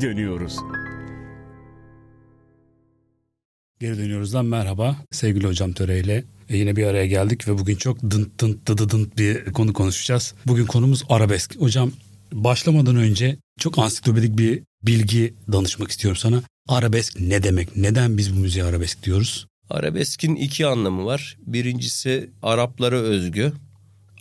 geri dönüyoruz. Geri dönüyoruzdan merhaba sevgili hocam Töre e yine bir araya geldik ve bugün çok dınt dınt dıdı dınt bir konu konuşacağız. Bugün konumuz arabesk. Hocam başlamadan önce çok ansiklopedik bir bilgi danışmak istiyorum sana. Arabesk ne demek? Neden biz bu müziğe arabesk diyoruz? Arabeskin iki anlamı var. Birincisi Araplara özgü,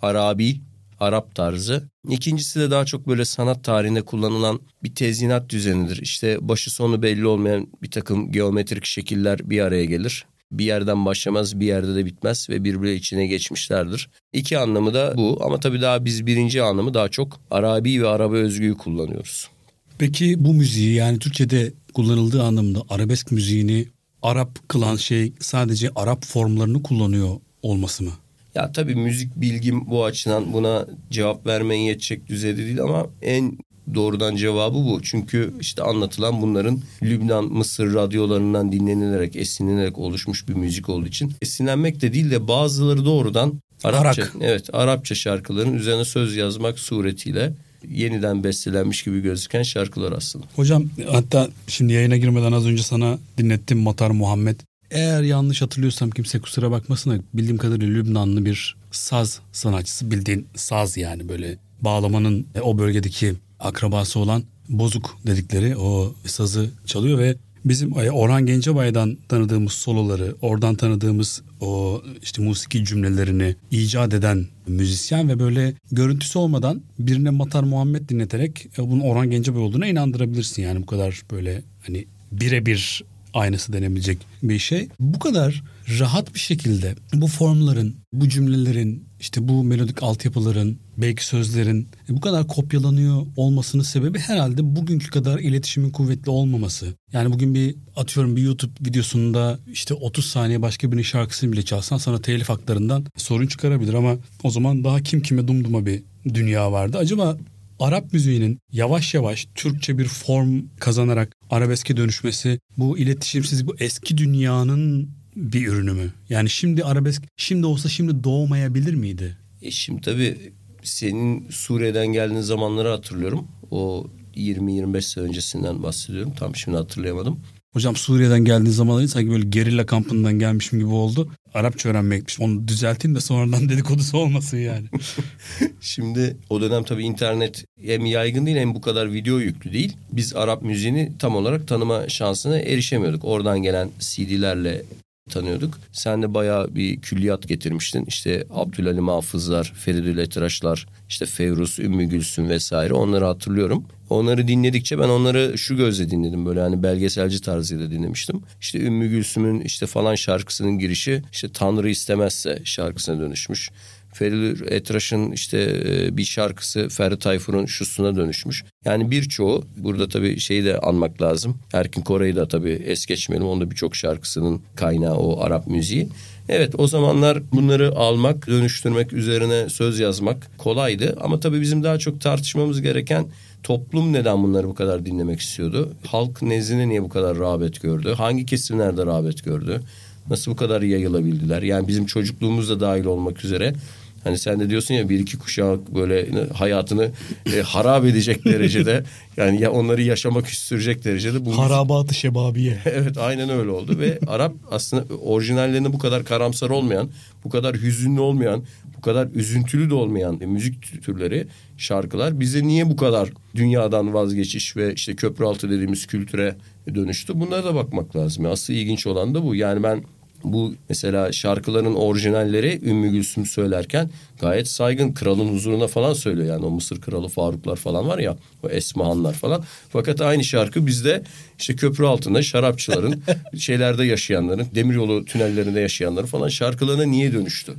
Arabi, Arap tarzı. İkincisi de daha çok böyle sanat tarihinde kullanılan bir tezyinat düzenidir. İşte başı sonu belli olmayan bir takım geometrik şekiller bir araya gelir. Bir yerden başlamaz, bir yerde de bitmez ve birbiri içine geçmişlerdir. İki anlamı da bu ama tabii daha biz birinci anlamı daha çok Arabi ve Araba özgüyü kullanıyoruz. Peki bu müziği yani Türkçe'de kullanıldığı anlamda arabesk müziğini Arap kılan şey sadece Arap formlarını kullanıyor olması mı? Ya tabii müzik bilgim bu açıdan buna cevap vermeye yetecek düzeyde değil ama en doğrudan cevabı bu. Çünkü işte anlatılan bunların Lübnan, Mısır radyolarından dinlenilerek, esinlenerek oluşmuş bir müzik olduğu için esinlenmek de değil de bazıları doğrudan Arapça, Arak. evet Arapça şarkıların üzerine söz yazmak suretiyle yeniden bestelenmiş gibi gözüken şarkılar aslında. Hocam hatta şimdi yayına girmeden az önce sana dinlettim Matar Muhammed. Eğer yanlış hatırlıyorsam kimse kusura bakmasın bildiğim kadarıyla Lübnanlı bir saz sanatçısı bildiğin saz yani böyle bağlamanın e, o bölgedeki akrabası olan bozuk dedikleri o sazı çalıyor ve bizim Orhan Gencebay'dan tanıdığımız soloları, oradan tanıdığımız o işte musiki cümlelerini icat eden müzisyen ve böyle görüntüsü olmadan birine Matar Muhammed dinleterek e, bunun Orhan Gencebay olduğuna inandırabilirsin. Yani bu kadar böyle hani birebir aynısı denebilecek bir şey. Bu kadar rahat bir şekilde bu formların, bu cümlelerin, işte bu melodik altyapıların, belki sözlerin bu kadar kopyalanıyor olmasının sebebi herhalde bugünkü kadar iletişimin kuvvetli olmaması. Yani bugün bir atıyorum bir YouTube videosunda işte 30 saniye başka birinin şarkısını bile çalsan sana telif haklarından sorun çıkarabilir ama o zaman daha kim kime dumduma bir dünya vardı. Acaba Arap müziğinin yavaş yavaş Türkçe bir form kazanarak arabeske dönüşmesi bu iletişimsiz bu eski dünyanın bir ürünü mü? Yani şimdi arabesk şimdi olsa şimdi doğmayabilir miydi? E şimdi tabii senin Suriye'den geldiğin zamanları hatırlıyorum. O 20-25 sene öncesinden bahsediyorum. Tam şimdi hatırlayamadım. Hocam Suriye'den geldiğin zamanları sanki böyle gerilla kampından gelmişim gibi oldu. Arapça öğrenmekmiş. Onu düzelteyim de sonradan dedikodusu olmasın yani. Şimdi o dönem tabii internet hem yaygın değil hem bu kadar video yüklü değil. Biz Arap müziğini tam olarak tanıma şansına erişemiyorduk. Oradan gelen CD'lerle tanıyorduk. Sen de bayağı bir külliyat getirmiştin. İşte Abdülhalim Hafızlar, Feridül Etraşlar, işte Fevruz, Ümmü Gülsüm vesaire onları hatırlıyorum. Onları dinledikçe ben onları şu gözle dinledim böyle hani belgeselci tarzıyla dinlemiştim. İşte Ümmü Gülsüm'ün işte falan şarkısının girişi işte Tanrı istemezse şarkısına dönüşmüş. Feridül Etraş'ın işte e, bir şarkısı Ferdi Tayfur'un şusuna dönüşmüş. Yani birçoğu burada tabii şeyi de anmak lazım. Erkin Koray'ı da tabii es geçmeyelim. Onda birçok şarkısının kaynağı o Arap müziği. Evet o zamanlar bunları almak, dönüştürmek, üzerine söz yazmak kolaydı. Ama tabii bizim daha çok tartışmamız gereken toplum neden bunları bu kadar dinlemek istiyordu? Halk nezdinde niye bu kadar rağbet gördü? Hangi kesimlerde rağbet gördü? Nasıl bu kadar yayılabildiler? Yani bizim çocukluğumuz da dahil olmak üzere Hani sen de diyorsun ya bir iki kuşak böyle hayatını e, harap edecek derecede yani ya onları yaşamak istirecek derecede. Bu Harabatı şebabiye. evet aynen öyle oldu ve Arap aslında orijinallerinde bu kadar karamsar olmayan, bu kadar hüzünlü olmayan, bu kadar üzüntülü de olmayan müzik türleri, şarkılar bize niye bu kadar dünyadan vazgeçiş ve işte köprü altı dediğimiz kültüre dönüştü? Bunlara da bakmak lazım. Asıl ilginç olan da bu. Yani ben bu mesela şarkıların orijinalleri Ümmü Gülsüm söylerken gayet saygın kralın huzuruna falan söylüyor. Yani o Mısır kralı Faruklar falan var ya o Esmahanlar falan. Fakat aynı şarkı bizde işte köprü altında şarapçıların şeylerde yaşayanların demiryolu tünellerinde yaşayanların falan şarkılarına niye dönüştü?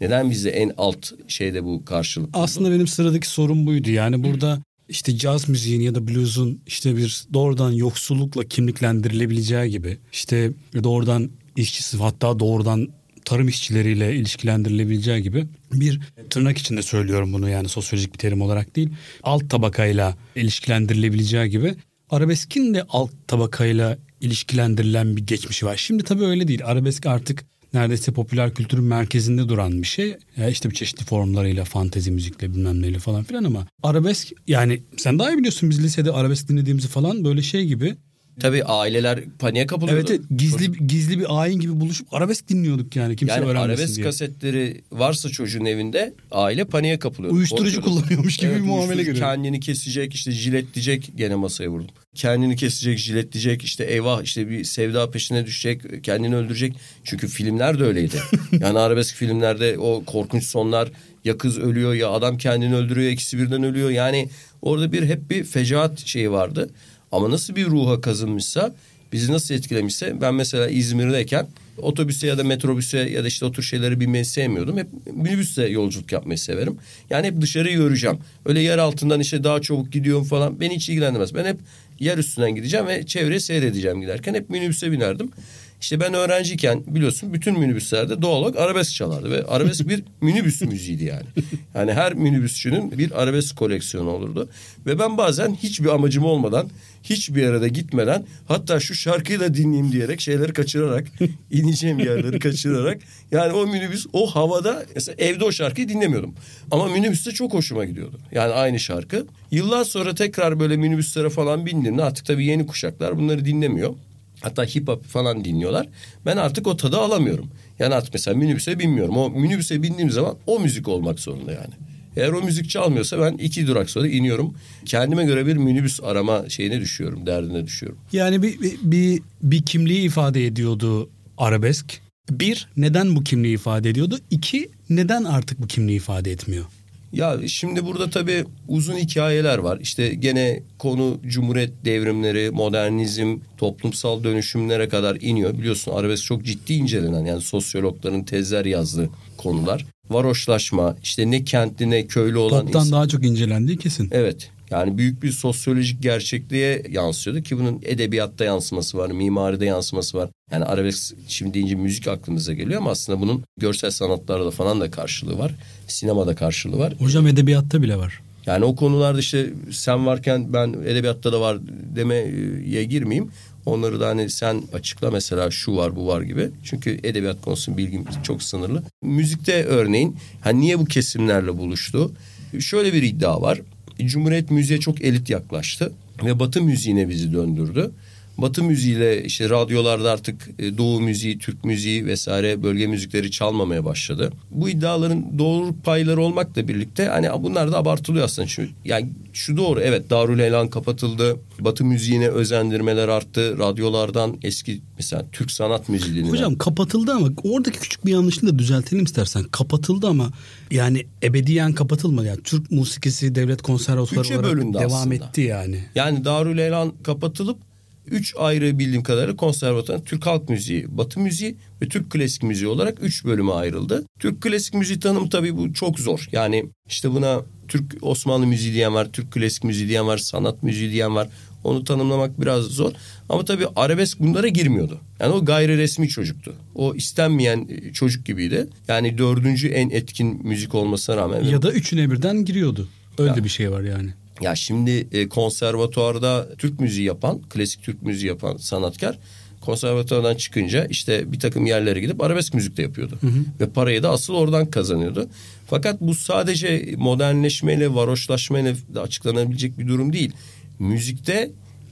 Neden bizde en alt şeyde bu karşılık? Aslında benim sıradaki sorun buydu. Yani burada işte caz müziğin ya da blues'un işte bir doğrudan yoksullukla kimliklendirilebileceği gibi işte doğrudan işçisi hatta doğrudan tarım işçileriyle ilişkilendirilebileceği gibi bir tırnak içinde söylüyorum bunu yani sosyolojik bir terim olarak değil alt tabakayla ilişkilendirilebileceği gibi arabeskin de alt tabakayla ilişkilendirilen bir geçmişi var. Şimdi tabii öyle değil. Arabesk artık neredeyse popüler kültürün merkezinde duran bir şey. Ya işte bir çeşitli formlarıyla, fantezi müzikle bilmem neyle falan filan ama arabesk yani sen daha iyi biliyorsun biz lisede arabesk dinlediğimizi falan böyle şey gibi. Tabii aileler paniğe kapılıyordu. Evet, evet gizli gizli bir ayin gibi buluşup arabesk dinliyorduk yani kimse yani öğrenmesin arabesk diye. kasetleri varsa çocuğun evinde aile paniğe kapılıyor. Uyuşturucu kullanıyormuş gibi bir muamele uyuşturucu görüyor. Kendini kesecek işte jiletleyecek gene masaya vurdum. Kendini kesecek jiletleyecek işte eyvah işte bir sevda peşine düşecek kendini öldürecek. Çünkü filmler de öyleydi. yani arabesk filmlerde o korkunç sonlar ya kız ölüyor ya adam kendini öldürüyor ikisi birden ölüyor. Yani orada bir hep bir fecaat şeyi vardı. Ama nasıl bir ruha kazınmışsa bizi nasıl etkilemişse ben mesela İzmir'deyken otobüse ya da metrobüse ya da işte o tür şeyleri binmeyi sevmiyordum. Hep minibüste yolculuk yapmayı severim. Yani hep dışarıyı göreceğim. Öyle yer altından işte daha çabuk gidiyorum falan beni hiç ilgilendirmez. Ben hep yer üstünden gideceğim ve çevreyi seyredeceğim giderken hep minibüse binerdim. İşte ben öğrenciyken biliyorsun bütün minibüslerde doğal olarak arabesk çalardı ve arabesk bir minibüs müziğiydi yani. Yani her minibüsçünün bir arabesk koleksiyonu olurdu. Ve ben bazen hiçbir amacım olmadan, hiçbir yere de gitmeden hatta şu şarkıyı da dinleyeyim diyerek şeyleri kaçırarak, ineceğim yerleri kaçırarak yani o minibüs o havada mesela evde o şarkıyı dinlemiyordum. Ama minibüste çok hoşuma gidiyordu. Yani aynı şarkı. Yıllar sonra tekrar böyle minibüslere falan bindiğimde artık tabii yeni kuşaklar bunları dinlemiyor. Hatta hip hop falan dinliyorlar. Ben artık o tadı alamıyorum. Yani artık mesela minibüse binmiyorum. O minibüse bindiğim zaman o müzik olmak zorunda yani. Eğer o müzik çalmıyorsa ben iki durak sonra iniyorum. Kendime göre bir minibüs arama şeyine düşüyorum, derdine düşüyorum. Yani bir, bir, bir, bir kimliği ifade ediyordu arabesk. Bir, neden bu kimliği ifade ediyordu? İki, neden artık bu kimliği ifade etmiyor? Ya şimdi burada tabii uzun hikayeler var. İşte gene konu cumhuriyet devrimleri, modernizm, toplumsal dönüşümlere kadar iniyor. Biliyorsun arabesk çok ciddi incelenen yani sosyologların tezler yazdığı konular. Varoşlaşma, işte ne kentli ne köylü olan Pop'tan insan- daha çok incelendiği kesin. Evet. Yani büyük bir sosyolojik gerçekliğe yansıyordu ki bunun edebiyatta yansıması var, mimaride yansıması var. Yani arabesk şimdi deyince müzik aklımıza geliyor ama aslında bunun görsel sanatlarda falan da karşılığı var. Sinemada karşılığı var. Hocam edebiyatta bile var. Yani o konularda işte sen varken ben edebiyatta da var demeye girmeyeyim. Onları da hani sen açıkla mesela şu var bu var gibi. Çünkü edebiyat konusunda bilgim çok sınırlı. Müzikte örneğin hani niye bu kesimlerle buluştu? Şöyle bir iddia var. Cumhuriyet müziğe çok elit yaklaştı ve Batı müziğine bizi döndürdü. Batı müziğiyle işte radyolarda artık e, Doğu müziği, Türk müziği vesaire bölge müzikleri çalmamaya başladı. Bu iddiaların doğru payları olmakla birlikte hani bunlar da abartılıyor aslında. Çünkü yani şu doğru evet Darül Elan kapatıldı. Batı müziğine özendirmeler arttı. Radyolardan eski mesela Türk sanat müziği dinlenen. Hocam kapatıldı ama oradaki küçük bir yanlışlığı da düzeltelim istersen. Kapatıldı ama yani ebediyen kapatılmadı. Yani Türk musikisi devlet konservatuarı olarak devam aslında. etti yani. Yani Darül Elan kapatılıp üç ayrı bildiğim kadarıyla konservatuar Türk halk müziği, batı müziği ve Türk klasik müziği olarak üç bölüme ayrıldı. Türk klasik müziği tanımı tabii bu çok zor. Yani işte buna Türk Osmanlı müziği diyen var, Türk klasik müziği diyen var, sanat müziği diyen var. Onu tanımlamak biraz zor. Ama tabii arabesk bunlara girmiyordu. Yani o gayri resmi çocuktu. O istenmeyen e, çocuk gibiydi. Yani dördüncü en etkin müzik olmasına rağmen. Ya da üçüne birden giriyordu. Öyle Ya. de bir şey var yani. Ya şimdi e, konservatuarda Türk müziği yapan, klasik Türk müziği yapan sanatkar konservatuardan çıkınca işte bir takım yerlere gidip arabesk müzik de yapıyordu. Ve parayı da asıl oradan kazanıyordu. Fakat bu sadece modernleşmeyle, varoşlaşmayla açıklanabilecek bir durum değil. Müzikte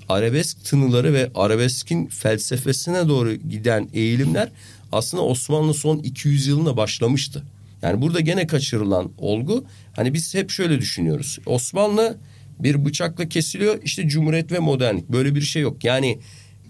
arabesk tınıları ve arabeskin felsefesine doğru giden eğilimler aslında Osmanlı son 200 yılına başlamıştı. Yani burada gene kaçırılan olgu hani biz hep şöyle düşünüyoruz. Osmanlı bir bıçakla kesiliyor işte cumhuriyet ve modernlik böyle bir şey yok. Yani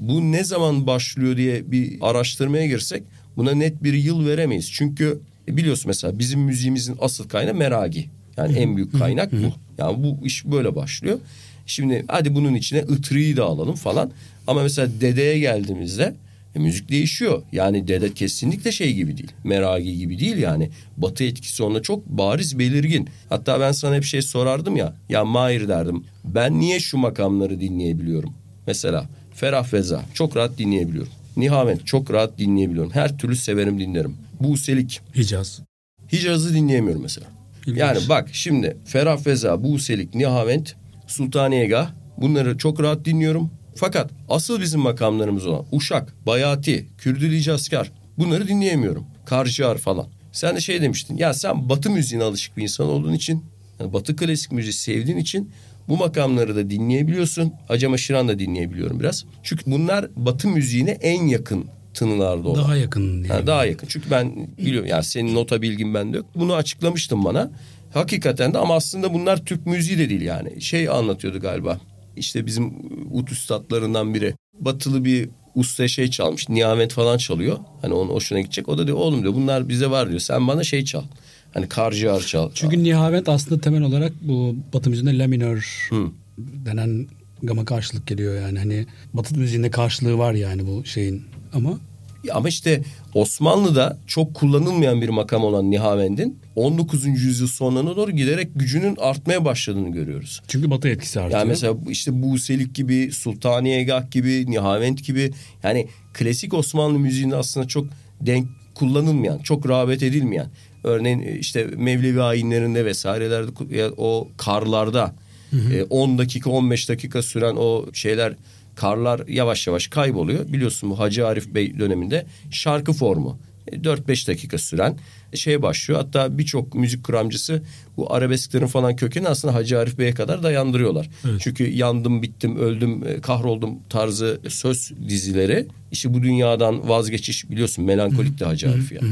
bu ne zaman başlıyor diye bir araştırmaya girsek buna net bir yıl veremeyiz. Çünkü biliyorsun mesela bizim müziğimizin asıl kaynağı meragi. Yani en büyük kaynak bu. Yani bu iş böyle başlıyor. Şimdi hadi bunun içine ıtrıyı da alalım falan. Ama mesela dedeye geldiğimizde e, müzik değişiyor. Yani dede kesinlikle şey gibi değil. Meragi gibi değil yani. Batı etkisi onda çok bariz belirgin. Hatta ben sana hep şey sorardım ya. Ya Mahir derdim. Ben niye şu makamları dinleyebiliyorum? Mesela Ferah Feza çok rahat dinleyebiliyorum. Nihavent çok rahat dinleyebiliyorum. Her türlü severim dinlerim. Buselik. Hicaz. Hicaz'ı dinleyemiyorum mesela. İlginç. Yani bak şimdi Ferah Feza, Buselik, Nihavent, Sultaniyegah bunları çok rahat dinliyorum. Fakat asıl bizim makamlarımız olan Uşak, Bayati, Kürdül Hicazkar Bunları dinleyemiyorum. Karciğer falan. Sen de şey demiştin. Ya sen batı müziğine alışık bir insan olduğun için, yani batı klasik müziği sevdiğin için bu makamları da dinleyebiliyorsun. Acama Şiran da dinleyebiliyorum biraz. Çünkü bunlar batı müziğine en yakın tınılarda olan. Daha yakın. Ha, daha yakın. Çünkü ben biliyorum yani senin nota bilgin bende yok. Bunu açıklamıştın bana. Hakikaten de ama aslında bunlar Türk müziği de değil yani. Şey anlatıyordu galiba. İşte bizim ut üstadlarından biri. Batılı bir usta şey çalmış. Nihamet falan çalıyor. Hani onun hoşuna gidecek. O da diyor oğlum diyor bunlar bize var diyor. Sen bana şey çal. Hani karciğer çal. Çünkü nihavet aslında temel olarak bu Batı müziğinde la minör Hı. denen gama karşılık geliyor yani. Hani Batı müziğinde karşılığı var yani bu şeyin. Ama Ama işte Osmanlı'da çok kullanılmayan bir makam olan Nihavend'in 19. yüzyıl sonlarına doğru giderek gücünün artmaya başladığını görüyoruz. çünkü Batı etkisi artıyor. Yani mesela işte Buselik gibi, Sultaniyegah gibi, Nihavend gibi yani klasik Osmanlı müziğinde aslında çok denk kullanılmayan, çok rağbet edilmeyen. Örneğin işte Mevlevi ayinlerinde vesairelerde o karlarda e, 10 dakika 15 dakika süren o şeyler karlar yavaş yavaş kayboluyor. Biliyorsun bu Hacı Arif Bey döneminde şarkı formu. E, 4-5 dakika süren şey başlıyor. Hatta birçok müzik kuramcısı bu arabesklerin falan kökeni aslında Hacı Arif Bey'e kadar dayandırıyorlar. Evet. Çünkü yandım, bittim, öldüm, e, kahroldum tarzı söz dizileri işte bu dünyadan vazgeçiş biliyorsun melankolik de Hacı Arif yani.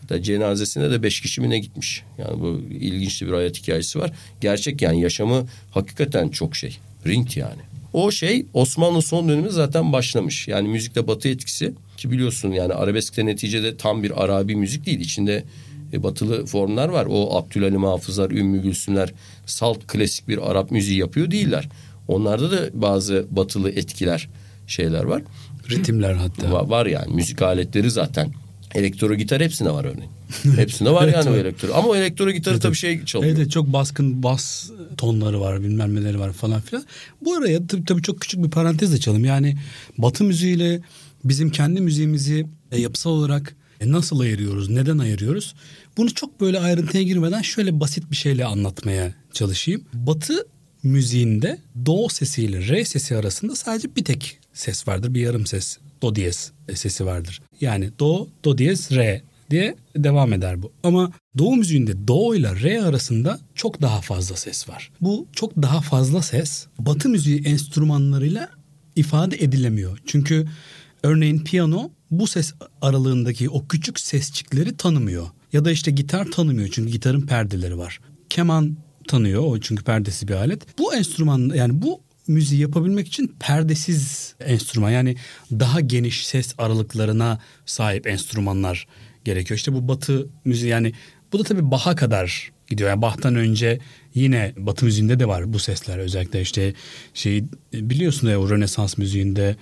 Hatta cenazesine de beş kişi mi ne gitmiş. Yani bu ilginç bir hayat hikayesi var. Gerçek yani yaşamı hakikaten çok şey. Rint yani. O şey Osmanlı son dönemi zaten başlamış. Yani müzikte batı etkisi ki biliyorsun yani arabeskte neticede tam bir Arabi müzik değil. İçinde e, batılı formlar var. O Abdülhalim Hafızlar, Ümmü Gülsümler salt klasik bir Arap müziği yapıyor değiller. Onlarda da bazı batılı etkiler şeyler var. ritimler hatta. Va- var yani müzik aletleri zaten. Elektro gitar hepsinde var örneğin. hepsinde var yani o Evet. elektro. Ama o elektro gitarı tabii şey çalıyor. Evet, evet, çok baskın bas tonları var bilmem neleri var falan filan. Bu araya tabii, tabii çok küçük bir parantez açalım. Yani Batı müziğiyle bizim kendi müziğimizi e, yapısal olarak e, nasıl ayırıyoruz, neden ayırıyoruz? Bunu çok böyle ayrıntıya girmeden şöyle basit bir şeyle anlatmaya çalışayım. Batı müziğinde do sesiyle re sesi arasında sadece bir tek ses vardır. Bir yarım ses. Do diyez sesi vardır. Yani do, do diyez, re diye devam eder bu. Ama Doğu müziğinde Do ile Re arasında çok daha fazla ses var. Bu çok daha fazla ses Batı müziği enstrümanlarıyla ifade edilemiyor. Çünkü örneğin piyano bu ses aralığındaki o küçük sesçikleri tanımıyor. Ya da işte gitar tanımıyor çünkü gitarın perdeleri var. Keman tanıyor o çünkü perdesi bir alet. Bu enstrüman yani bu müziği yapabilmek için perdesiz enstrüman yani daha geniş ses aralıklarına sahip enstrümanlar gerekiyor. İşte bu batı müziği yani bu da tabii Bach'a kadar gidiyor. Yani Bach'tan önce yine batı müziğinde de var bu sesler özellikle işte şey biliyorsun ya o Rönesans müziğinde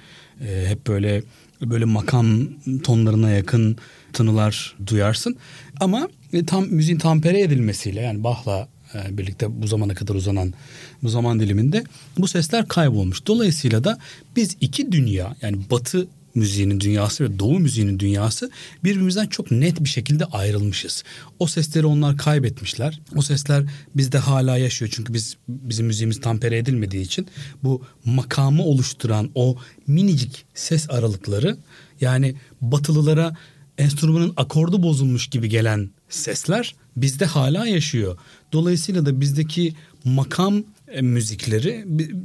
e, hep böyle böyle makam tonlarına yakın tınılar duyarsın. Ama e, tam müziğin tampere edilmesiyle yani Bach'la e, birlikte bu zamana kadar uzanan bu zaman diliminde bu sesler kaybolmuş. Dolayısıyla da biz iki dünya yani batı müziğinin dünyası ve doğu müziğinin dünyası birbirimizden çok net bir şekilde ayrılmışız. O sesleri onlar kaybetmişler. O sesler bizde hala yaşıyor. Çünkü biz bizim müziğimiz tampere edilmediği için bu makamı oluşturan o minicik ses aralıkları yani batılılara enstrümanın akordu bozulmuş gibi gelen sesler bizde hala yaşıyor. Dolayısıyla da bizdeki makam e, müzikleri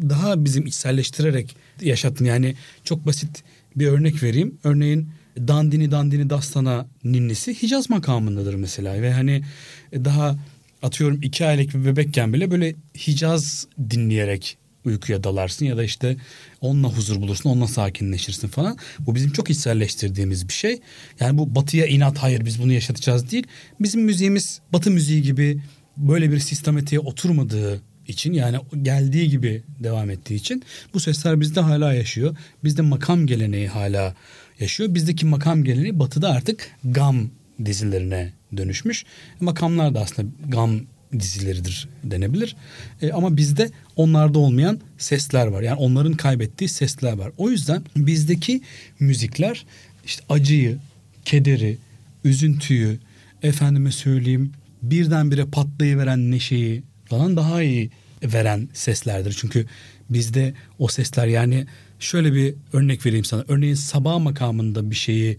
daha bizim içselleştirerek yaşattım. Yani çok basit bir örnek vereyim. Örneğin Dandini Dandini Dastana ninnisi Hicaz makamındadır mesela ve hani e, daha atıyorum iki aylık bir bebekken bile böyle Hicaz dinleyerek uykuya dalarsın ya da işte onunla huzur bulursun, onunla sakinleşirsin falan. Bu bizim çok içselleştirdiğimiz bir şey. Yani bu batıya inat hayır biz bunu yaşatacağız değil. Bizim müziğimiz batı müziği gibi böyle bir sistematiğe oturmadığı için yani geldiği gibi devam ettiği için bu sesler bizde hala yaşıyor. Bizde makam geleneği hala yaşıyor. Bizdeki makam geleneği batıda artık gam dizilerine dönüşmüş. Makamlar da aslında gam dizileridir denebilir. E, ama bizde onlarda olmayan sesler var. Yani onların kaybettiği sesler var. O yüzden bizdeki müzikler işte acıyı, kederi, üzüntüyü, efendime söyleyeyim birdenbire patlayıveren neşeyi falan daha iyi veren seslerdir. Çünkü bizde o sesler yani şöyle bir örnek vereyim sana. Örneğin sabah makamında bir şeyi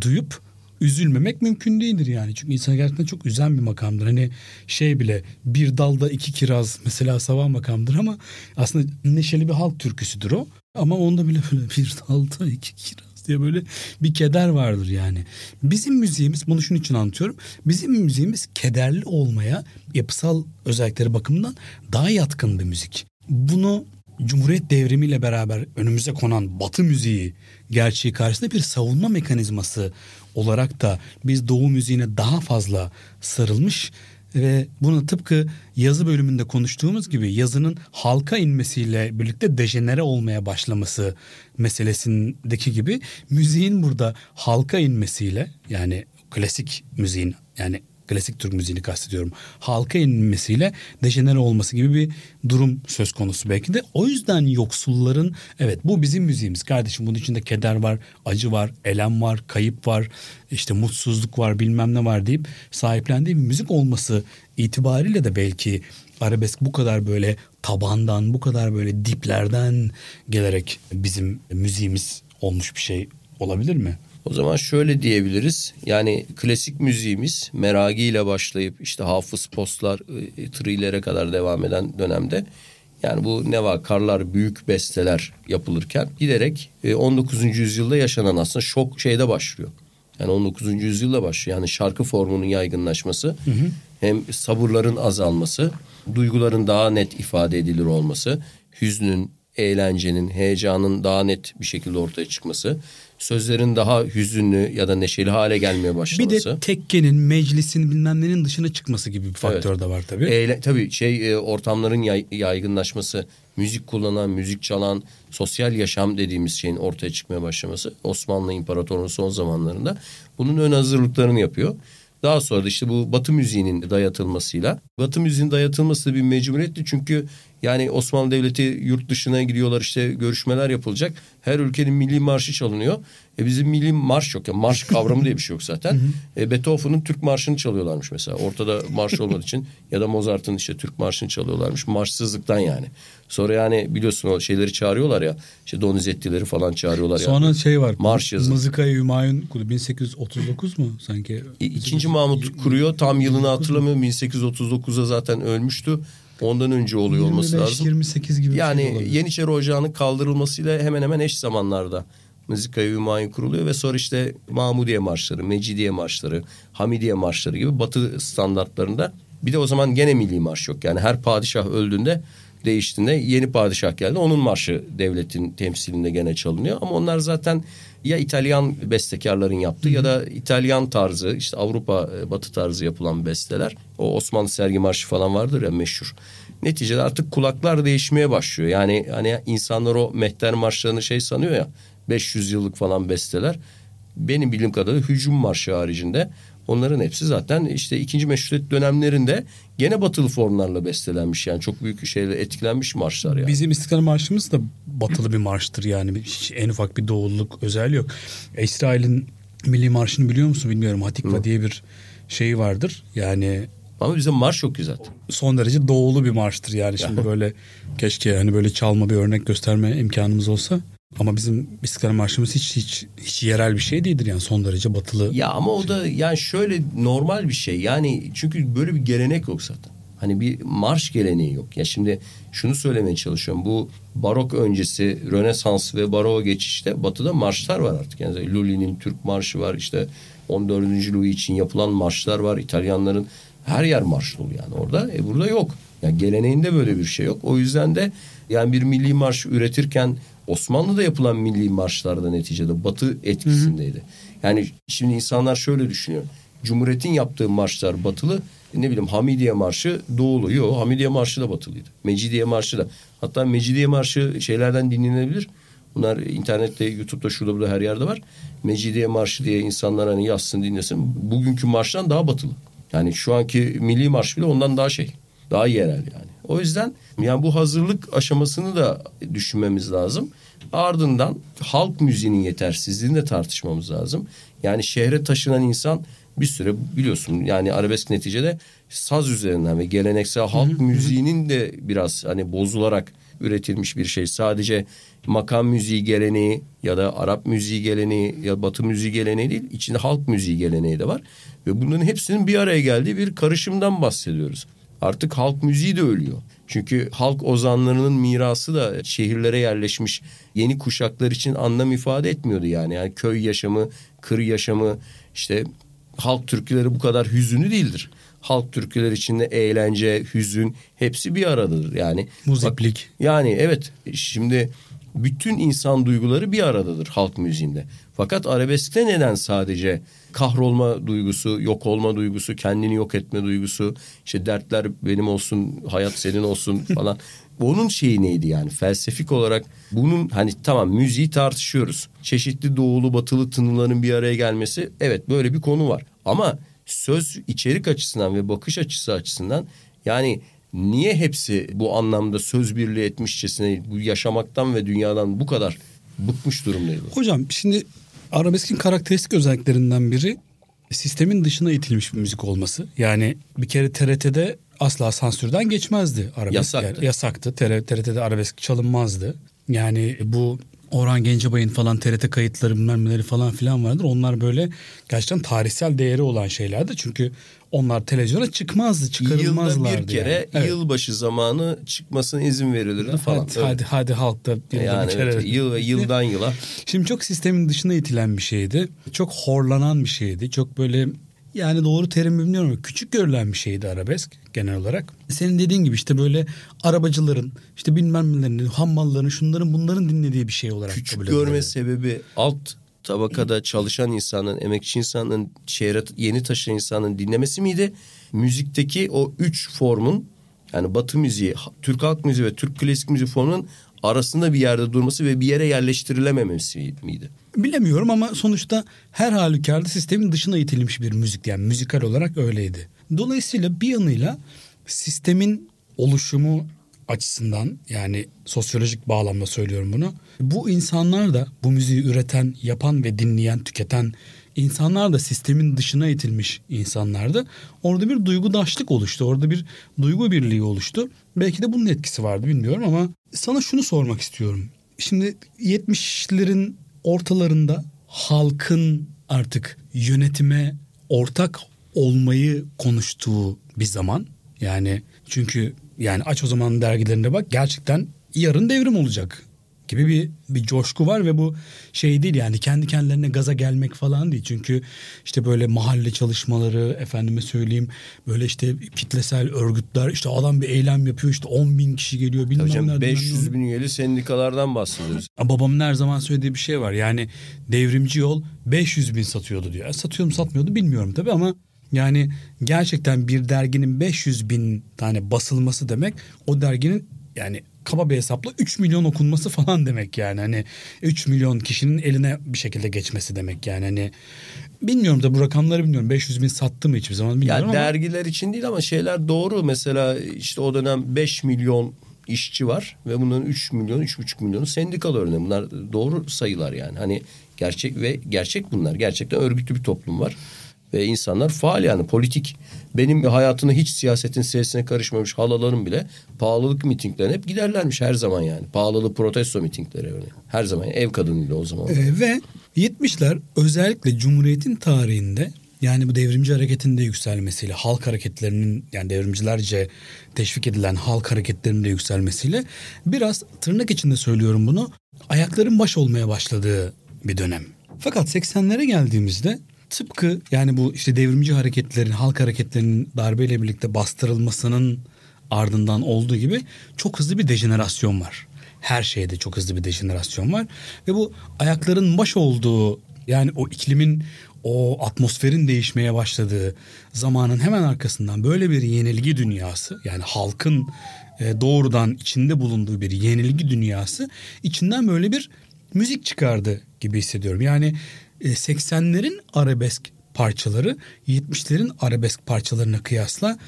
duyup üzülmemek mümkün değildir yani. Çünkü insan gerçekten çok üzen bir makamdır. Hani şey bile bir dalda iki kiraz mesela sabah makamdır ama aslında neşeli bir halk türküsüdür o. Ama onda bile böyle bir dalda iki kiraz diye böyle bir keder vardır yani. Bizim müziğimiz bunu şunun için anlatıyorum. Bizim müziğimiz kederli olmaya yapısal özellikleri bakımından daha yatkın bir müzik. Bunu Cumhuriyet devrimiyle beraber önümüze konan Batı müziği gerçeği karşısında bir savunma mekanizması olarak da biz Doğu müziğine daha fazla sarılmış ve bunu tıpkı yazı bölümünde konuştuğumuz gibi yazının halka inmesiyle birlikte dejenere olmaya başlaması meselesindeki gibi müziğin burada halka inmesiyle yani klasik müziğin yani klasik Türk müziğini kastediyorum. Halka inmesiyle dejenere olması gibi bir durum söz konusu belki de. O yüzden yoksulların evet bu bizim müziğimiz kardeşim bunun içinde keder var, acı var, elem var, kayıp var, işte mutsuzluk var bilmem ne var deyip sahiplendiği bir müzik olması itibariyle de belki arabesk bu kadar böyle tabandan, bu kadar böyle diplerden gelerek bizim müziğimiz olmuş bir şey olabilir mi? O zaman şöyle diyebiliriz. Yani klasik müziğimiz Meragi ile başlayıp işte Hafız Postlar, e, Trilere kadar devam eden dönemde yani bu ne var karlar büyük besteler yapılırken giderek 19. E, yüzyılda yaşanan aslında şok şeyde başlıyor. Yani 19. yüzyılda başlıyor. Yani şarkı formunun yaygınlaşması hı hı. hem sabırların azalması, duyguların daha net ifade edilir olması, hüznün, eğlencenin, heyecanın daha net bir şekilde ortaya çıkması, sözlerin daha hüzünlü ya da neşeli hale gelmeye başlaması. Bir de tekkenin, meclisin bilmem nenin dışına çıkması gibi bir faktör evet. de var tabii. Eyle, tabii şey e, ortamların yay, yaygınlaşması, müzik kullanan, müzik çalan, sosyal yaşam dediğimiz şeyin ortaya çıkmaya başlaması Osmanlı İmparatorluğu'nun son zamanlarında bunun ön hazırlıklarını yapıyor. Daha sonra da işte bu Batı müziğinin dayatılmasıyla. Batı müziğinin dayatılması da bir mecburiyetti çünkü yani Osmanlı Devleti yurt dışına gidiyorlar işte görüşmeler yapılacak. Her ülkenin milli marşı çalınıyor. E bizim milli marş yok ya. Marş kavramı diye bir şey yok zaten. e Beethoven'ın Türk marşını çalıyorlarmış mesela. Ortada marş olmadığı için ya da Mozart'ın işte Türk marşını çalıyorlarmış. Marşsızlıktan yani. Sonra yani biliyorsun o şeyleri çağırıyorlar ya. İşte Donizettileri falan çağırıyorlar. Sonra yani. şey var. Marş yazın. Mızıkayı Hümayun 1839 mu sanki? İkinci Mahmut kuruyor. Tam yılını hatırlamıyorum. 1839'da zaten ölmüştü. Ondan önce oluyor 25, olması lazım. 28 gibi yani şey Yeniçeri Ocağı'nın kaldırılmasıyla hemen hemen eş zamanlarda Mızıkayı Hümayun kuruluyor ve sonra işte Mahmudiye marşları, Mecidiye marşları, Hamidiye marşları gibi batı standartlarında bir de o zaman gene milli marş yok. Yani her padişah öldüğünde değiştiğinde yeni padişah geldi. Onun marşı devletin temsilinde gene çalınıyor. Ama onlar zaten ya İtalyan bestekarların yaptığı ya da İtalyan tarzı işte Avrupa e, batı tarzı yapılan besteler. O Osmanlı sergi marşı falan vardır ya meşhur. Neticede artık kulaklar değişmeye başlıyor. Yani hani insanlar o mehter marşlarını şey sanıyor ya 500 yıllık falan besteler. Benim bildiğim kadarıyla hücum marşı haricinde Onların hepsi zaten işte ikinci meşrutiyet dönemlerinde gene batılı formlarla bestelenmiş. Yani çok büyük şeyle etkilenmiş marşlar yani. Bizim İstiklal Marşımız da batılı bir marştır yani. Hiç en ufak bir doğululuk özelliği yok. İsrail'in milli marşını biliyor musun bilmiyorum. Hatikva Hı. diye bir şey vardır. Yani ama bizim marş çok güzel. Son derece doğulu bir marştır yani. Şimdi böyle keşke hani böyle çalma bir örnek gösterme imkanımız olsa. Ama bizim İstiklal Marşımız hiç hiç hiç yerel bir şey değildir yani son derece batılı. Ya ama o da yani şöyle normal bir şey. Yani çünkü böyle bir gelenek yok zaten. Hani bir marş geleneği yok. Ya şimdi şunu söylemeye çalışıyorum. Bu barok öncesi Rönesans ve baroğa geçişte batıda marşlar var artık. Yani Lully'nin Türk marşı var. işte 14. Louis için yapılan marşlar var. İtalyanların her yer marş dolu yani orada. E burada yok. Yani geleneğinde böyle bir şey yok. O yüzden de yani bir milli marş üretirken Osmanlı'da yapılan milli marşlarda neticede Batı etkisindeydi. Hı hı. Yani şimdi insanlar şöyle düşünüyor. Cumhuriyet'in yaptığı marşlar batılı. Ne bileyim Hamidiye Marşı doğulu. Yok Hamidiye Marşı da batılıydı. Mecidiye Marşı da. Hatta Mecidiye Marşı şeylerden dinlenebilir. Bunlar internette, YouTube'da, şurada burada her yerde var. Mecidiye Marşı diye insanlar hani yazsın dinlesin. Bugünkü marştan daha batılı. Yani şu anki milli marş bile ondan daha şey. Daha yerel yani. O yüzden yani bu hazırlık aşamasını da düşünmemiz lazım. Ardından halk müziğinin yetersizliğini de tartışmamız lazım. Yani şehre taşınan insan bir süre biliyorsun yani arabesk neticede saz üzerinden ve geleneksel halk müziğinin de biraz hani bozularak üretilmiş bir şey. Sadece makam müziği geleneği ya da Arap müziği geleneği ya Batı müziği geleneği değil. içinde halk müziği geleneği de var. Ve bunların hepsinin bir araya geldiği bir karışımdan bahsediyoruz. Artık halk müziği de ölüyor. Çünkü halk ozanlarının mirası da şehirlere yerleşmiş yeni kuşaklar için anlam ifade etmiyordu yani. Yani köy yaşamı, kır yaşamı işte halk türküleri bu kadar hüzünlü değildir. Halk türküleri içinde eğlence, hüzün hepsi bir aradadır yani. Muziplik. Bak, yani evet şimdi bütün insan duyguları bir aradadır halk müziğinde. Fakat arabeskte neden sadece kahrolma duygusu, yok olma duygusu, kendini yok etme duygusu, işte dertler benim olsun, hayat senin olsun falan. Onun şeyi neydi yani felsefik olarak bunun hani tamam müziği tartışıyoruz. Çeşitli doğulu batılı tınıların bir araya gelmesi evet böyle bir konu var. Ama söz içerik açısından ve bakış açısı açısından yani niye hepsi bu anlamda söz birliği etmişçesine bu yaşamaktan ve dünyadan bu kadar bıkmış durumdaydı? Hocam şimdi arabeskin karakteristik özelliklerinden biri sistemin dışına itilmiş bir müzik olması. Yani bir kere TRT'de asla sansürden geçmezdi arabesk. Yasaktı. Yani yasaktı. TRT'de arabesk çalınmazdı. Yani bu Orhan Gencebay'ın falan TRT kayıtları bilmem neleri falan filan vardır. Onlar böyle gerçekten tarihsel değeri olan şeylerdi. Çünkü onlar televizyona çıkmazdı, çıkarılmazlardı. Yılda bir kere yani. evet. yılbaşı zamanı çıkmasına izin verilirdi falan. Hadi, hadi, hadi halkta yılda yani bir kere. evet, yıl ve yıldan yıla. Şimdi çok sistemin dışına itilen bir şeydi. Çok horlanan bir şeydi. Çok böyle yani doğru terim bilmiyorum ama küçük görülen bir şeydi arabesk genel olarak. Senin dediğin gibi işte böyle arabacıların işte bilmem nelerin, hammalların, şunların bunların dinlediği bir şey olarak Küçük görme sebebi alt tabakada çalışan insanın, emekçi insanın, şehre yeni taşıyan insanın dinlemesi miydi? Müzikteki o üç formun yani Batı müziği, Türk halk müziği ve Türk klasik müziği formunun arasında bir yerde durması ve bir yere yerleştirilememesi miydi? Bilemiyorum ama sonuçta her halükarda sistemin dışına itilmiş bir müzik yani müzikal olarak öyleydi. Dolayısıyla bir yanıyla sistemin oluşumu açısından yani sosyolojik bağlamda söylüyorum bunu. Bu insanlar da bu müziği üreten, yapan ve dinleyen, tüketen insanlar da sistemin dışına itilmiş insanlardı. Orada bir duygudaşlık oluştu. Orada bir duygu birliği oluştu. Belki de bunun etkisi vardı bilmiyorum ama sana şunu sormak istiyorum. Şimdi 70'lerin ortalarında halkın artık yönetime ortak olmayı konuştuğu bir zaman. Yani çünkü yani aç o zaman dergilerine bak gerçekten yarın devrim olacak gibi bir bir coşku var ve bu şey değil yani kendi kendilerine gaza gelmek falan değil. Çünkü işte böyle mahalle çalışmaları efendime söyleyeyim böyle işte kitlesel örgütler işte adam bir eylem yapıyor işte 10 bin kişi geliyor bilmem Hocam nereden 500 bin üyeli sendikalardan bahsediyoruz. Babamın her zaman söylediği bir şey var. Yani devrimci yol 500 bin satıyordu diyor. E, Satıyor mu satmıyordu bilmiyorum tabii ama yani gerçekten bir derginin 500 bin tane basılması demek o derginin yani kaba bir hesapla 3 milyon okunması falan demek yani. Hani 3 milyon kişinin eline bir şekilde geçmesi demek yani. Hani bilmiyorum da bu rakamları bilmiyorum. 500 bin sattı mı hiçbir zaman bilmiyorum Yani ama. dergiler için değil ama şeyler doğru. Mesela işte o dönem 5 milyon işçi var ve bunların 3 milyon, 3,5 milyonu sendikalı örneğin. Bunlar doğru sayılar yani. Hani gerçek ve gerçek bunlar. Gerçekten örgütlü bir toplum var. Ve insanlar faal yani politik. Benim hayatını hiç siyasetin siyasetine karışmamış halalarım bile pahalılık mitinglerine hep giderlermiş her zaman yani. Pahalılık protesto mitingleri örneğin. Her zaman ev kadınıyla o zaman. Ee, ve 70'ler özellikle Cumhuriyet'in tarihinde yani bu devrimci hareketin de yükselmesiyle halk hareketlerinin yani devrimcilerce teşvik edilen halk hareketlerinin de yükselmesiyle biraz tırnak içinde söylüyorum bunu ayakların baş olmaya başladığı bir dönem. Fakat 80'lere geldiğimizde tıpkı yani bu işte devrimci hareketlerin halk hareketlerinin darbeyle birlikte bastırılmasının ardından olduğu gibi çok hızlı bir dejenerasyon var. Her şeyde çok hızlı bir dejenerasyon var ve bu ayakların baş olduğu yani o iklimin o atmosferin değişmeye başladığı zamanın hemen arkasından böyle bir yenilgi dünyası yani halkın e, doğrudan içinde bulunduğu bir yenilgi dünyası içinden böyle bir müzik çıkardı gibi hissediyorum. Yani 80'lerin arabesk parçaları 70'lerin arabesk parçalarına kıyasla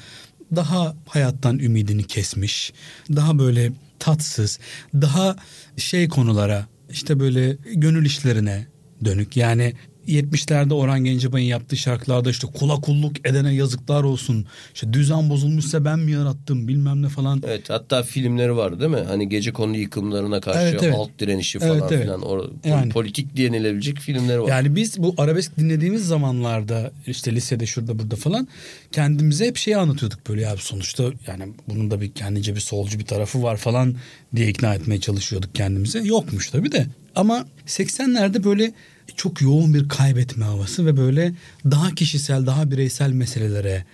daha hayattan ümidini kesmiş, daha böyle tatsız, daha şey konulara işte böyle gönül işlerine dönük. Yani 70'lerde Orhan Gencebay'ın yaptığı şarkılarda işte kula kulluk edene yazıklar olsun. İşte düzen bozulmuşsa ben mi yarattım bilmem ne falan. Evet hatta filmleri var değil mi? Hani gece konu yıkımlarına karşı Evet, evet. alt direnişi falan Evet, evet. filan. O, Yani. Politik denilebilecek filmleri var. Yani biz bu arabesk dinlediğimiz zamanlarda işte lisede şurada burada falan kendimize hep şeyi anlatıyorduk böyle ya sonuçta yani bunun da bir kendince bir solcu bir tarafı var falan diye ikna etmeye çalışıyorduk kendimize. Yokmuş tabii de. Ama 80'lerde böyle çok yoğun bir kaybetme havası ve böyle daha kişisel, daha bireysel meselelere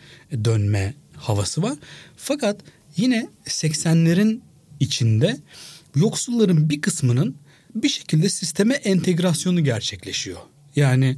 dönme havası var. Fakat yine 80'lerin içinde yoksulların bir kısmının bir şekilde sisteme entegrasyonu gerçekleşiyor. Yani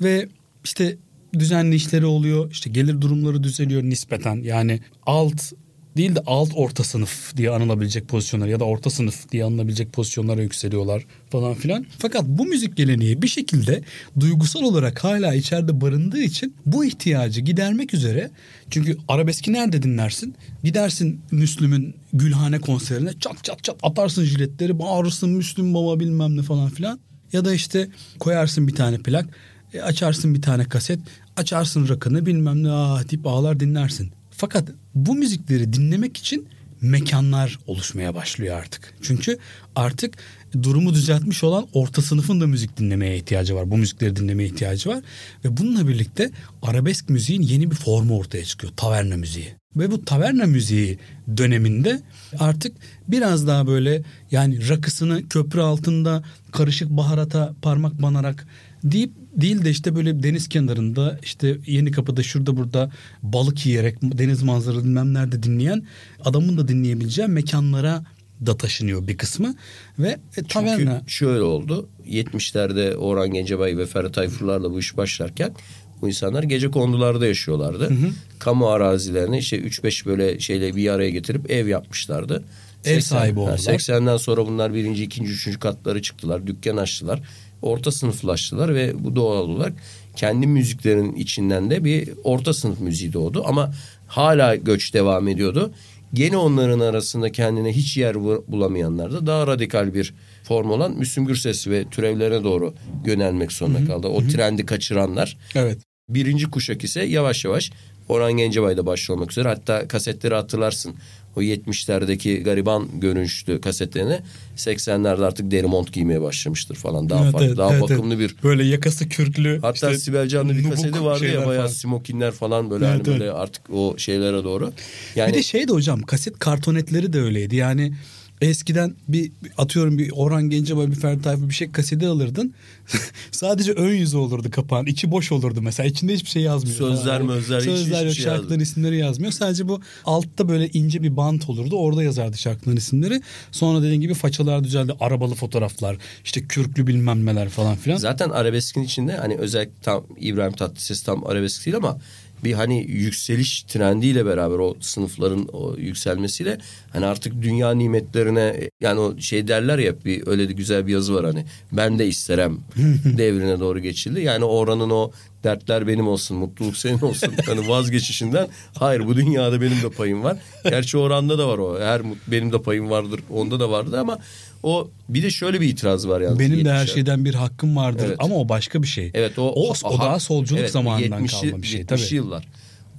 ve işte düzenli işleri oluyor, işte gelir durumları düzeliyor nispeten. Yani alt değil de alt orta sınıf diye anılabilecek pozisyonlar ya da orta sınıf diye anılabilecek pozisyonlara yükseliyorlar falan filan. Fakat bu müzik geleneği bir şekilde duygusal olarak hala içeride barındığı için bu ihtiyacı gidermek üzere çünkü arabeski nerede dinlersin? Gidersin Müslüm'ün Gülhane konserine çat çat çat atarsın jiletleri bağırırsın Müslüm baba bilmem ne falan filan. Ya da işte koyarsın bir tane plak e, açarsın bir tane kaset açarsın rakını bilmem ne ah deyip ağlar dinlersin. Fakat bu müzikleri dinlemek için mekanlar oluşmaya başlıyor artık. Çünkü artık durumu düzeltmiş olan orta sınıfın da müzik dinlemeye ihtiyacı var. Bu müzikleri dinlemeye ihtiyacı var. Ve bununla birlikte arabesk müziğin yeni bir formu ortaya çıkıyor. Taverna müziği. Ve bu taverna müziği döneminde artık biraz daha böyle yani rakısını köprü altında karışık baharata parmak banarak deyip değil de işte böyle deniz kenarında işte yeni kapıda şurada burada balık yiyerek deniz manzaralı bilmem nerede dinleyen adamın da dinleyebileceği mekanlara da taşınıyor bir kısmı ve e, Çünkü taverna şöyle oldu. 70'lerde Orhan Gencebay ve Ferhat Tayfurlar'la bu iş başlarken bu insanlar gece kondularda yaşıyorlardı. Kamu arazilerini işte 3-5 böyle şeyle bir araya getirip ev yapmışlardı. Ev 80 sahibi oldular. 80'den sonra bunlar birinci, ikinci, üçüncü katları çıktılar. Dükkan açtılar. Orta sınıflaştılar ve bu doğal olarak kendi müziklerinin içinden de bir orta sınıf müziği doğdu. Ama hala göç devam ediyordu. Gene onların arasında kendine hiç yer bu- bulamayanlar da daha radikal bir form olan Müslüm Gürses ve türevlerine doğru yönelmek zorunda kaldı. O trendi kaçıranlar. evet Birinci kuşak ise yavaş yavaş Orhan Gencebay'da başlamak üzere. Hatta kasetleri hatırlarsın. O 70'lerdeki gariban görünüşlü kasetlerini 80'lerde artık deri mont giymeye başlamıştır falan. Daha Evet, farklı, evet, daha evet, bakımlı bir böyle yakası kürklü Hatta işte Sibel Can'da bir kaseti vardı ya bayağı falan. smokinler falan böyle Evet, hani böyle artık o şeylere doğru. Yani Bir de şey de hocam kaset kartonetleri de öyleydi. Yani eskiden bir atıyorum bir Orhan Gencebay bir Ferdi Tayfur bir şey kaseti alırdın. Sadece ön yüzü olurdu kapağın. içi boş olurdu mesela. İçinde hiçbir şey yazmıyor. Sözler falan. mözler, hiç- Sözler yok. şey şarkıların isimleri yazmıyor. Sadece bu altta böyle ince bir bant olurdu. Orada yazardı şarkıların isimleri. Sonra dediğin gibi façalar düzeldi. Arabalı fotoğraflar. işte kürklü bilmem neler falan filan. zaten arabeskin içinde hani özellikle tam İbrahim Tatlıses tam arabesk değil ama bir hani yükseliş trendiyle beraber o sınıfların o yükselmesiyle hani artık dünya nimetlerine yani o şey derler ya bir öyle de güzel bir yazı var hani ben de isterim devrine doğru geçildi. Yani oranın o dertler benim olsun mutluluk senin olsun hani vazgeçişinden hayır bu dünyada benim de payım var. Gerçi oranda da var o her benim de payım vardır onda da vardı ama o bir de şöyle bir itiraz var yalnız. Benim de her 70'ler. şeyden bir hakkım vardır Evet. ama o başka bir şey. Evet o o, o daha ha- solculuk evet, zamanından 70'li kalma bir şey 70'li tabii. yıllar.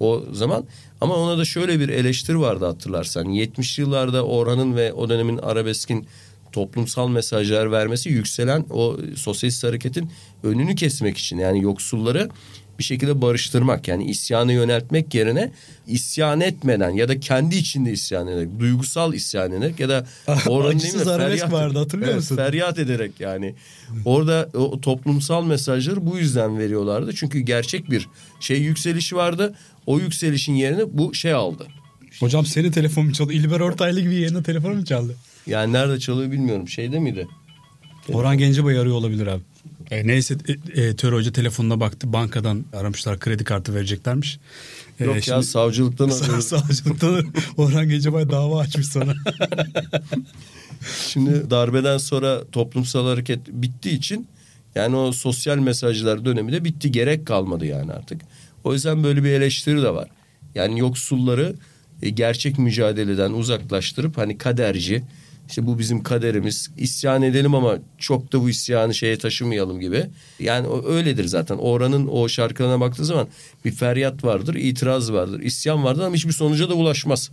O zaman ama ona da şöyle bir eleştiri vardı hatırlarsan. 70'li yıllarda Orhan'ın ve o dönemin arabeskin toplumsal mesajlar vermesi yükselen o sosyalist hareketin önünü kesmek için yani yoksulları bir şekilde barıştırmak yani isyanı yöneltmek yerine isyan etmeden ya da kendi içinde isyan ederek duygusal isyan ederek ya da Acısız değil mi? Feryat- vardı, hatırlıyor Evet, musun? feryat ederek yani. Orada o toplumsal mesajları bu yüzden veriyorlardı. Çünkü gerçek bir şey yükselişi vardı. O yükselişin yerine bu şey aldı. Hocam senin telefonun çaldı. İlber Ortaylı gibi yerine telefon mu çaldı? Yani nerede çalıyor bilmiyorum. Şeyde miydi? Orhan Gencebay arıyor olabilir abi. E, neyse e, e, Töre Hoca telefonuna baktı. Bankadan aramışlar kredi kartı vereceklermiş. E, Yok ya şimdi- savcılıktan Sa- arıyoruz. Savcılıktan Orhan Gencebay dava açmış sana. Şimdi darbeden sonra toplumsal hareket bittiği için yani o sosyal mesajlar dönemi de bitti. Gerek kalmadı yani artık. O yüzden böyle bir eleştiri de var. Yani yoksulları e, gerçek mücadeleden uzaklaştırıp hani kaderci İşte bu bizim kaderimiz. İsyan edelim ama çok da bu isyanı şeye taşımayalım gibi. Yani öyledir zaten. Oranın o şarkılarına baktığı zaman bir feryat vardır, itiraz vardır, isyan vardır ama hiçbir sonuca da ulaşmaz.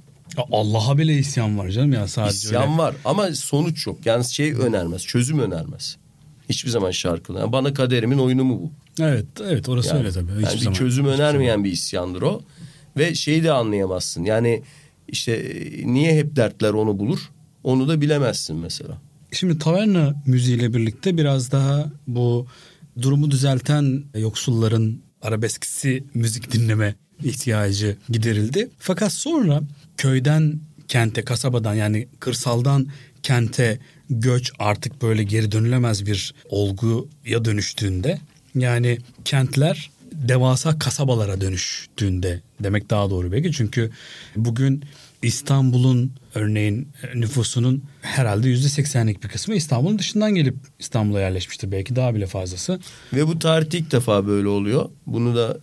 Allah'a bile isyan var canım ya sadece İsyan öyle. var ama sonuç yok. Yani şey önermez, çözüm önermez. Hiçbir zaman şarkılar. Yani bana kaderimin oyunu mu bu? Evet, evet orası Yani, öyle tabii. yani Hiçbir bir zaman. çözüm önermeyen bir isyandır o. Ve şeyi de anlayamazsın. Yani işte e, niye hep dertler onu bulur? Onu da bilemezsin mesela. Şimdi taverna müziğiyle birlikte biraz daha bu durumu düzelten yoksulların arabeski müzik dinleme ihtiyacı giderildi. Fakat sonra köyden kente, kasabadan yani kırsaldan kente göç artık böyle geri dönülemez bir olguya dönüştüğünde yani kentler devasa kasabalara dönüştüğünde demek daha doğru belki. Çünkü bugün İstanbul'un örneğin nüfusunun herhalde yüzde seksenlik bir kısmı İstanbul'un dışından gelip İstanbul'a yerleşmiştir. Belki daha bile fazlası. Ve bu tarihte ilk defa böyle oluyor. Bunu da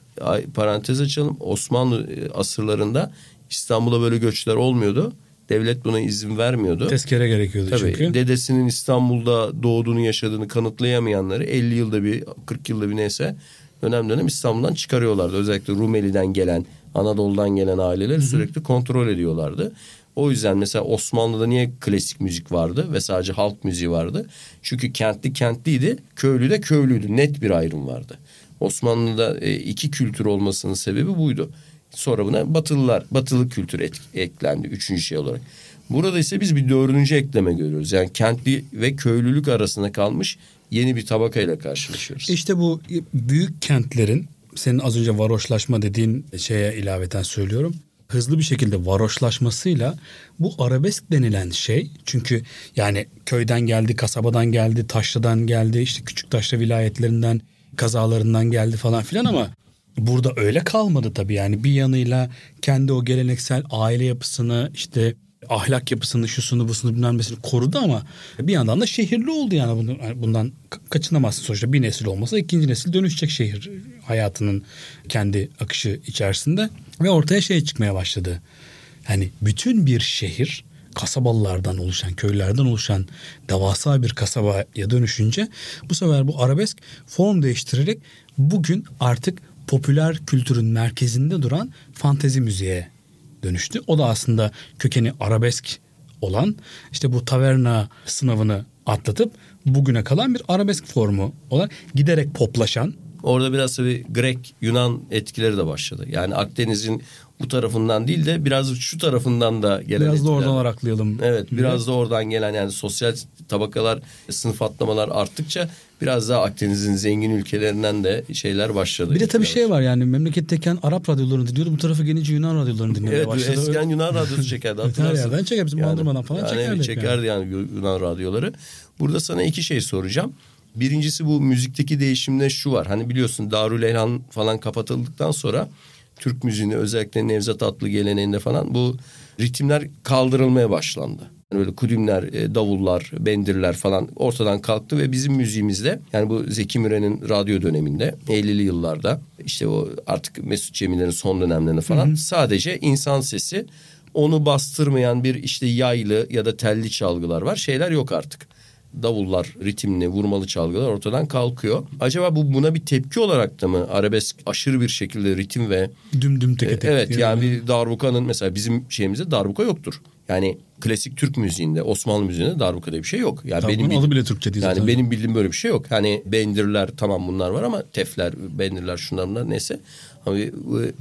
parantez açalım. Osmanlı e, asırlarında İstanbul'a böyle göçler olmuyordu. Devlet buna izin vermiyordu. Tezkere gerekiyordu Tabii çünkü. dedesinin İstanbul'da doğduğunu yaşadığını kanıtlayamayanları 50 yılda bir 40 yılda bir neyse dönem dönem İstanbul'dan çıkarıyorlardı. Özellikle Rumeli'den gelen Anadolu'dan gelen aileler sürekli kontrol ediyorlardı. O yüzden mesela Osmanlı'da niye klasik müzik vardı ve sadece halk müziği vardı? Çünkü kentli kentliydi, köylü de köylüydü. Net bir ayrım vardı. Osmanlı'da e, iki kültür olmasının sebebi buydu. Sonra buna batılılar, batılı kültür et- eklendi üçüncü şey olarak. Burada ise biz bir dördüncü ekleme görüyoruz. Yani kentli ve köylülük arasında kalmış yeni bir tabakayla karşılaşıyoruz. İşte bu büyük kentlerin senin az önce varoşlaşma dediğin şeye ilaveten söylüyorum. Hızlı bir şekilde varoşlaşmasıyla bu arabesk denilen şey çünkü yani köyden geldi, kasabadan geldi, taşlıdan geldi, işte küçük taşla vilayetlerinden, kazalarından geldi falan filan ama burada öyle kalmadı tabii yani bir yanıyla kendi o geleneksel aile yapısını işte ahlak yapısını şusunu busunu bilmem nesini korudu ama bir yandan da şehirli oldu yani. Bundan, bundan ka- kaçınamazsın sonuçta. Bir nesil olmasa ikinci nesil dönüşecek şehir hayatının kendi akışı içerisinde. Ve ortaya şey çıkmaya başladı. Yani bütün bir şehir kasabalılardan oluşan, köylerden oluşan devasa bir kasabaya dönüşünce bu sefer bu arabesk form değiştirerek bugün artık popüler kültürün merkezinde duran fantezi müziğe dönüştü. O da aslında kökeni arabesk olan işte bu taverna sınavını atlatıp bugüne kalan bir arabesk formu olan giderek poplaşan Orada biraz tabii Grek, Yunan etkileri de başladı. Yani Akdeniz'in bu tarafından değil de biraz şu tarafından da gelen biraz da etkiler oradan var. araklayalım. Evet biraz da oradan gelen yani sosyal tabakalar, sınıf atlamalar arttıkça biraz daha Akdeniz'in zengin ülkelerinden de şeyler başladı. Bir de tabii şey var yani memleketteyken Arap radyolarını dinliyordu. Bu tarafa gelince Yunan radyolarını dinlemeye Evet başladı. eskiden Yunan radyosu çekerdi her yerden çeker. Bizim Bandırma'dan falan yani çekerdik evet, çekerdi yani. Yunan radyoları. Burada sana iki şey soracağım. Birincisi bu müzikteki değişimde şu var. Hani biliyorsun Darül Elhan falan kapatıldıktan sonra Türk müziğinde özellikle Nevzat Atlı geleneğinde falan bu ritimler kaldırılmaya başlandı. Böyle kudümler, e, davullar, bendirler falan ortadan kalktı ve bizim müziğimizde yani bu Zeki Müren'in radyo döneminde 50'li yıllarda işte o artık Mesut Cemil'lerin son dönemlerinde falan sadece insan sesi onu bastırmayan bir işte yaylı ya da telli çalgılar var. Şeyler yok artık. Davullar, ritimli, vurmalı çalgılar ortadan kalkıyor. Acaba bu buna bir tepki olarak da mı arabesk aşırı bir şekilde ritim ve Düm düm teke tek. evet yani bir darbukanın mesela bizim şeyimizde darbuka yoktur. Yani klasik Türk müziğinde, Osmanlı müziğinde darbuka diye bir şey yok. Yani Darbukanın benim adı bile Türkçe değil Yani zaten. benim bildiğim böyle bir şey yok. Hani bendirler tamam bunlar var ama tefler, bendirler şunlar bunlar neyse. Ama e,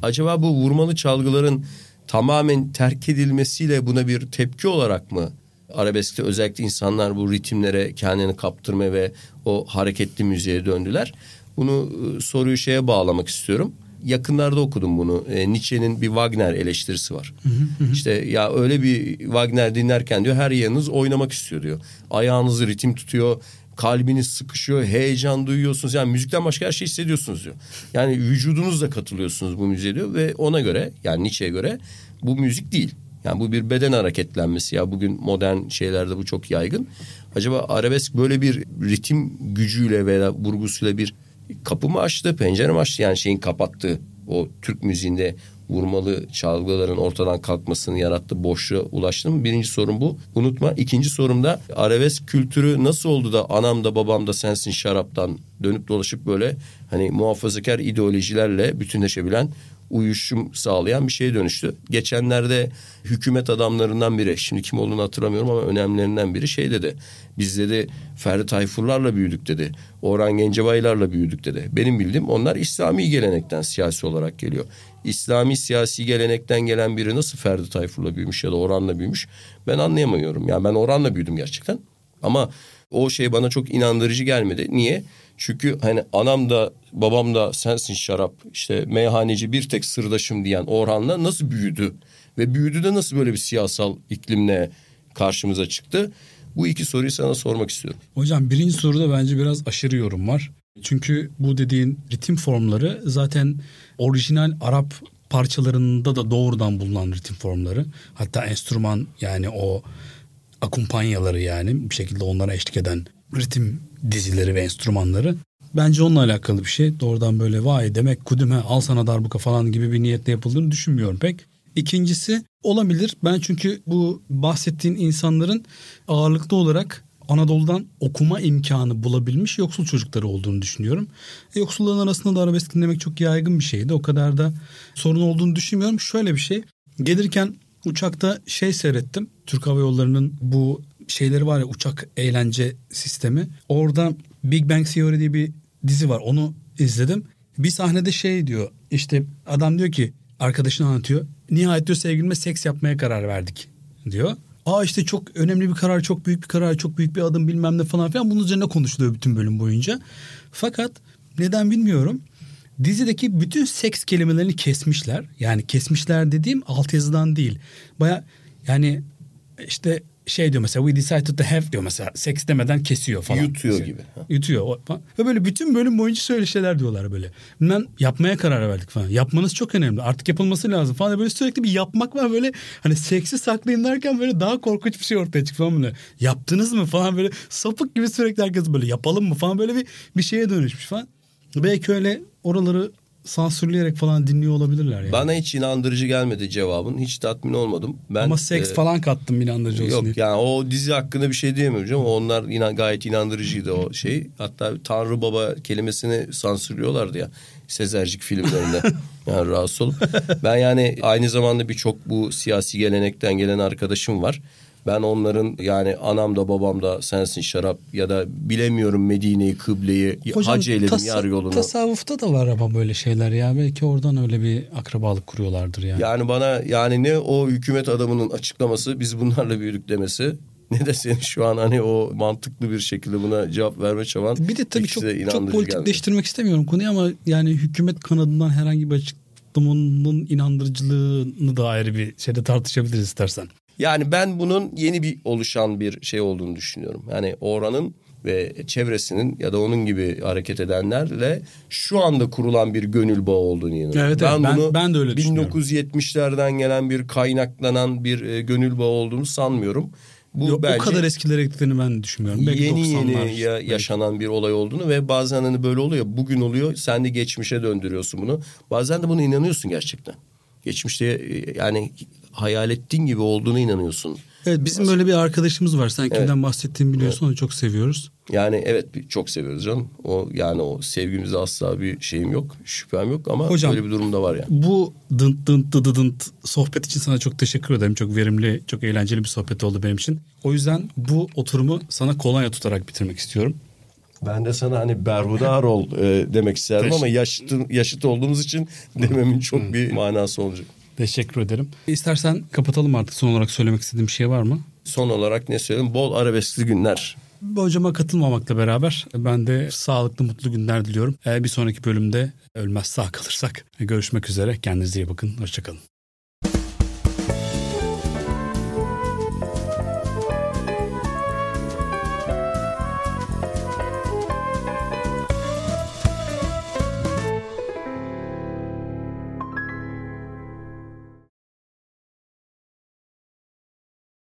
acaba bu vurmalı çalgıların tamamen terk edilmesiyle buna bir tepki olarak mı arabeskte özellikle insanlar bu ritimlere kendini kaptırma ve o hareketli müziğe döndüler. Bunu e, soruyu şeye bağlamak istiyorum. Yakınlarda okudum bunu. E, Nietzsche'nin bir Wagner eleştirisi var. İşte ya öyle bir Wagner dinlerken diyor her yanınız oynamak istiyor diyor. Ayağınızı ritim tutuyor, kalbiniz sıkışıyor, heyecan duyuyorsunuz. Yani müzikten başka her şey hissediyorsunuz diyor. Yani vücudunuzla katılıyorsunuz bu müziğe diyor ve ona göre yani Nietzsche'ye göre bu müzik değil. Yani bu bir beden hareketlenmesi ya bugün modern şeylerde bu çok yaygın. Acaba arabesk böyle bir ritim gücüyle veya vurgusuyla bir kapı mı açtı, pencere mi açtı? Yani şeyin kapattığı o Türk müziğinde vurmalı çalgıların ortadan kalkmasını yarattığı boşluğa ulaştım. Birinci sorum bu. Unutma. İkinci sorum da arabesk kültürü nasıl oldu da anam da babam da sensin şaraptan dönüp dolaşıp böyle hani muhafazakar ideolojilerle bütünleşebilen uyuşum sağlayan bir şeye dönüştü. Geçenlerde hükümet adamlarından biri, şimdi kim olduğunu hatırlamıyorum ama önemlilerinden biri şey dedi. Biz dedi Ferdi Tayfurlarla büyüdük dedi. Orhan Gencebaylarla büyüdük dedi. Benim bildiğim onlar İslami gelenekten siyasi olarak geliyor. İslami siyasi gelenekten gelen biri nasıl Ferdi Tayfur'la büyümüş ya da Orhan'la büyümüş ben anlayamıyorum. Yani ben Orhan'la büyüdüm gerçekten. Ama o şey bana çok inandırıcı gelmedi. Niye? Çünkü hani anam da babam da sensin şarap işte meyhaneci bir tek sırdaşım diyen Orhan'la nasıl büyüdü? Ve büyüdü de nasıl böyle bir siyasal iklimle karşımıza çıktı? Bu iki soruyu sana sormak istiyorum. Hocam birinci soruda bence biraz aşırı yorum var. Çünkü bu dediğin ritim formları zaten orijinal Arap parçalarında da doğrudan bulunan ritim formları. Hatta enstrüman yani o akumpanyaları yani bir şekilde onlara eşlik eden ritim dizileri ve enstrümanları. Bence onunla alakalı bir şey. Doğrudan böyle vay demek kudüme al sana darbuka falan gibi bir niyetle yapıldığını düşünmüyorum pek. İkincisi olabilir. Ben çünkü bu bahsettiğin insanların ağırlıklı olarak Anadolu'dan okuma imkanı bulabilmiş yoksul çocukları olduğunu düşünüyorum. Yoksulların arasında da arabesk dinlemek çok yaygın bir şeydi. O kadar da sorun olduğunu düşünmüyorum. Şöyle bir şey. Gelirken uçakta şey seyrettim. Türk Hava Yolları'nın bu şeyleri var ya uçak eğlence sistemi. Orada Big Bang Theory diye bir dizi var. Onu izledim. Bir sahnede şey diyor. İşte adam diyor ki arkadaşını anlatıyor. Nihayet diyor sevgilime seks yapmaya karar verdik diyor. Aa işte çok önemli bir karar, çok büyük bir karar, çok büyük bir adım bilmem ne falan filan. Bunun üzerine konuşuluyor bütün bölüm boyunca. Fakat neden bilmiyorum. Dizideki bütün seks kelimelerini kesmişler. Yani kesmişler dediğim altyazıdan değil. Baya yani işte şey diyor mesela we decided to have diyor mesela seks demeden kesiyor falan. Yutuyor gibi. Yutuyor. O- falan. Ve böyle bütün bölüm boyunca şöyle şeyler diyorlar böyle. Bilmem yapmaya karar verdik falan. Yapmanız çok önemli. Artık yapılması lazım falan. Böyle sürekli bir yapmak var böyle. Hani seksi saklayın derken böyle daha korkunç bir şey ortaya çıkıyor falan böyle. Yaptınız mı falan böyle sapık gibi sürekli herkes böyle yapalım mı falan böyle bir, bir şeye dönüşmüş falan. Belki öyle oraları sansürleyerek falan dinliyor olabilirler yani. Bana hiç inandırıcı gelmedi cevabın. Hiç tatmin olmadım. Ben Ama seks e, falan kattım inandırıcı olsun Yok diye. yani o dizi hakkında bir şey diyemiyorum canım. Onlar inan, gayet inandırıcıydı o şey. Hatta Tanrı Baba kelimesini sansürlüyorlardı ya. Sezercik filmlerinde. yani rahatsız olup. Ben yani aynı zamanda birçok bu siyasi gelenekten gelen arkadaşım var. Ben onların yani anam da babam da sensin şarap ya da bilemiyorum Medine'yi, kıbleyi, hac eyledim yar yolunu. Tasavvufta da var ama böyle şeyler ya. Belki oradan öyle bir akrabalık kuruyorlardır yani. Yani bana yani ne o hükümet adamının açıklaması biz bunlarla büyüdük demesi ne de senin şu an hani o mantıklı bir şekilde buna cevap verme çaban. Bir de tabii çok, de çok politikleştirmek istemiyorum konuyu ama yani hükümet kanadından herhangi bir açıklamanın inandırıcılığını da ayrı bir şeyde tartışabiliriz istersen. Yani ben bunun yeni bir oluşan bir şey olduğunu düşünüyorum. Yani Orhan'ın ve çevresinin ya da onun gibi hareket edenlerle şu anda kurulan bir gönül bağı olduğunu inanıyorum. Evet, evet. Ben- ben de öyle düşünüyorum. 1970'lerden gelen bir kaynaklanan bir e, gönül bağı olduğunu sanmıyorum. Bu Yok, bence o kadar eskilere gittiğini ben düşünmüyorum. Belki yeni 90'lar. yeni ya- yaşanan bir olay olduğunu ve bazen hani böyle oluyor. Bugün oluyor sen de geçmişe döndürüyorsun bunu. Bazen de buna inanıyorsun gerçekten. Geçmişte e, yani hayal ettiğin gibi olduğuna inanıyorsun. Evet bizim böyle bir arkadaşımız var. Sen kimden bahsettiğimi biliyorsun onu çok seviyoruz. Yani evet bir- çok seviyoruz canım. O yani o sevgimize asla bir şeyim yok, şüphem yok ama Hocam, böyle bir durum da var yani. Bu dınt dınt dı dı dınt sohbet için sana çok teşekkür ederim. Çok verimli, çok eğlenceli bir sohbet oldu benim için. O yüzden bu oturumu sana kolonya tutarak bitirmek istiyorum. Ben de sana hani berhudar ol e, demek isterdim ama yaşıt, yaşıt olduğumuz için dememin çok bir manası olacak. Teşekkür ederim. İstersen kapatalım artık. Son olarak söylemek istediğim bir şey var mı? Son olarak ne söyleyeyim? Bol arabeskli günler. Hocama katılmamakla beraber ben de sağlıklı mutlu günler diliyorum. Bir sonraki bölümde ölmez sağ kalırsak görüşmek üzere. Kendinize iyi bakın. Hoşçakalın.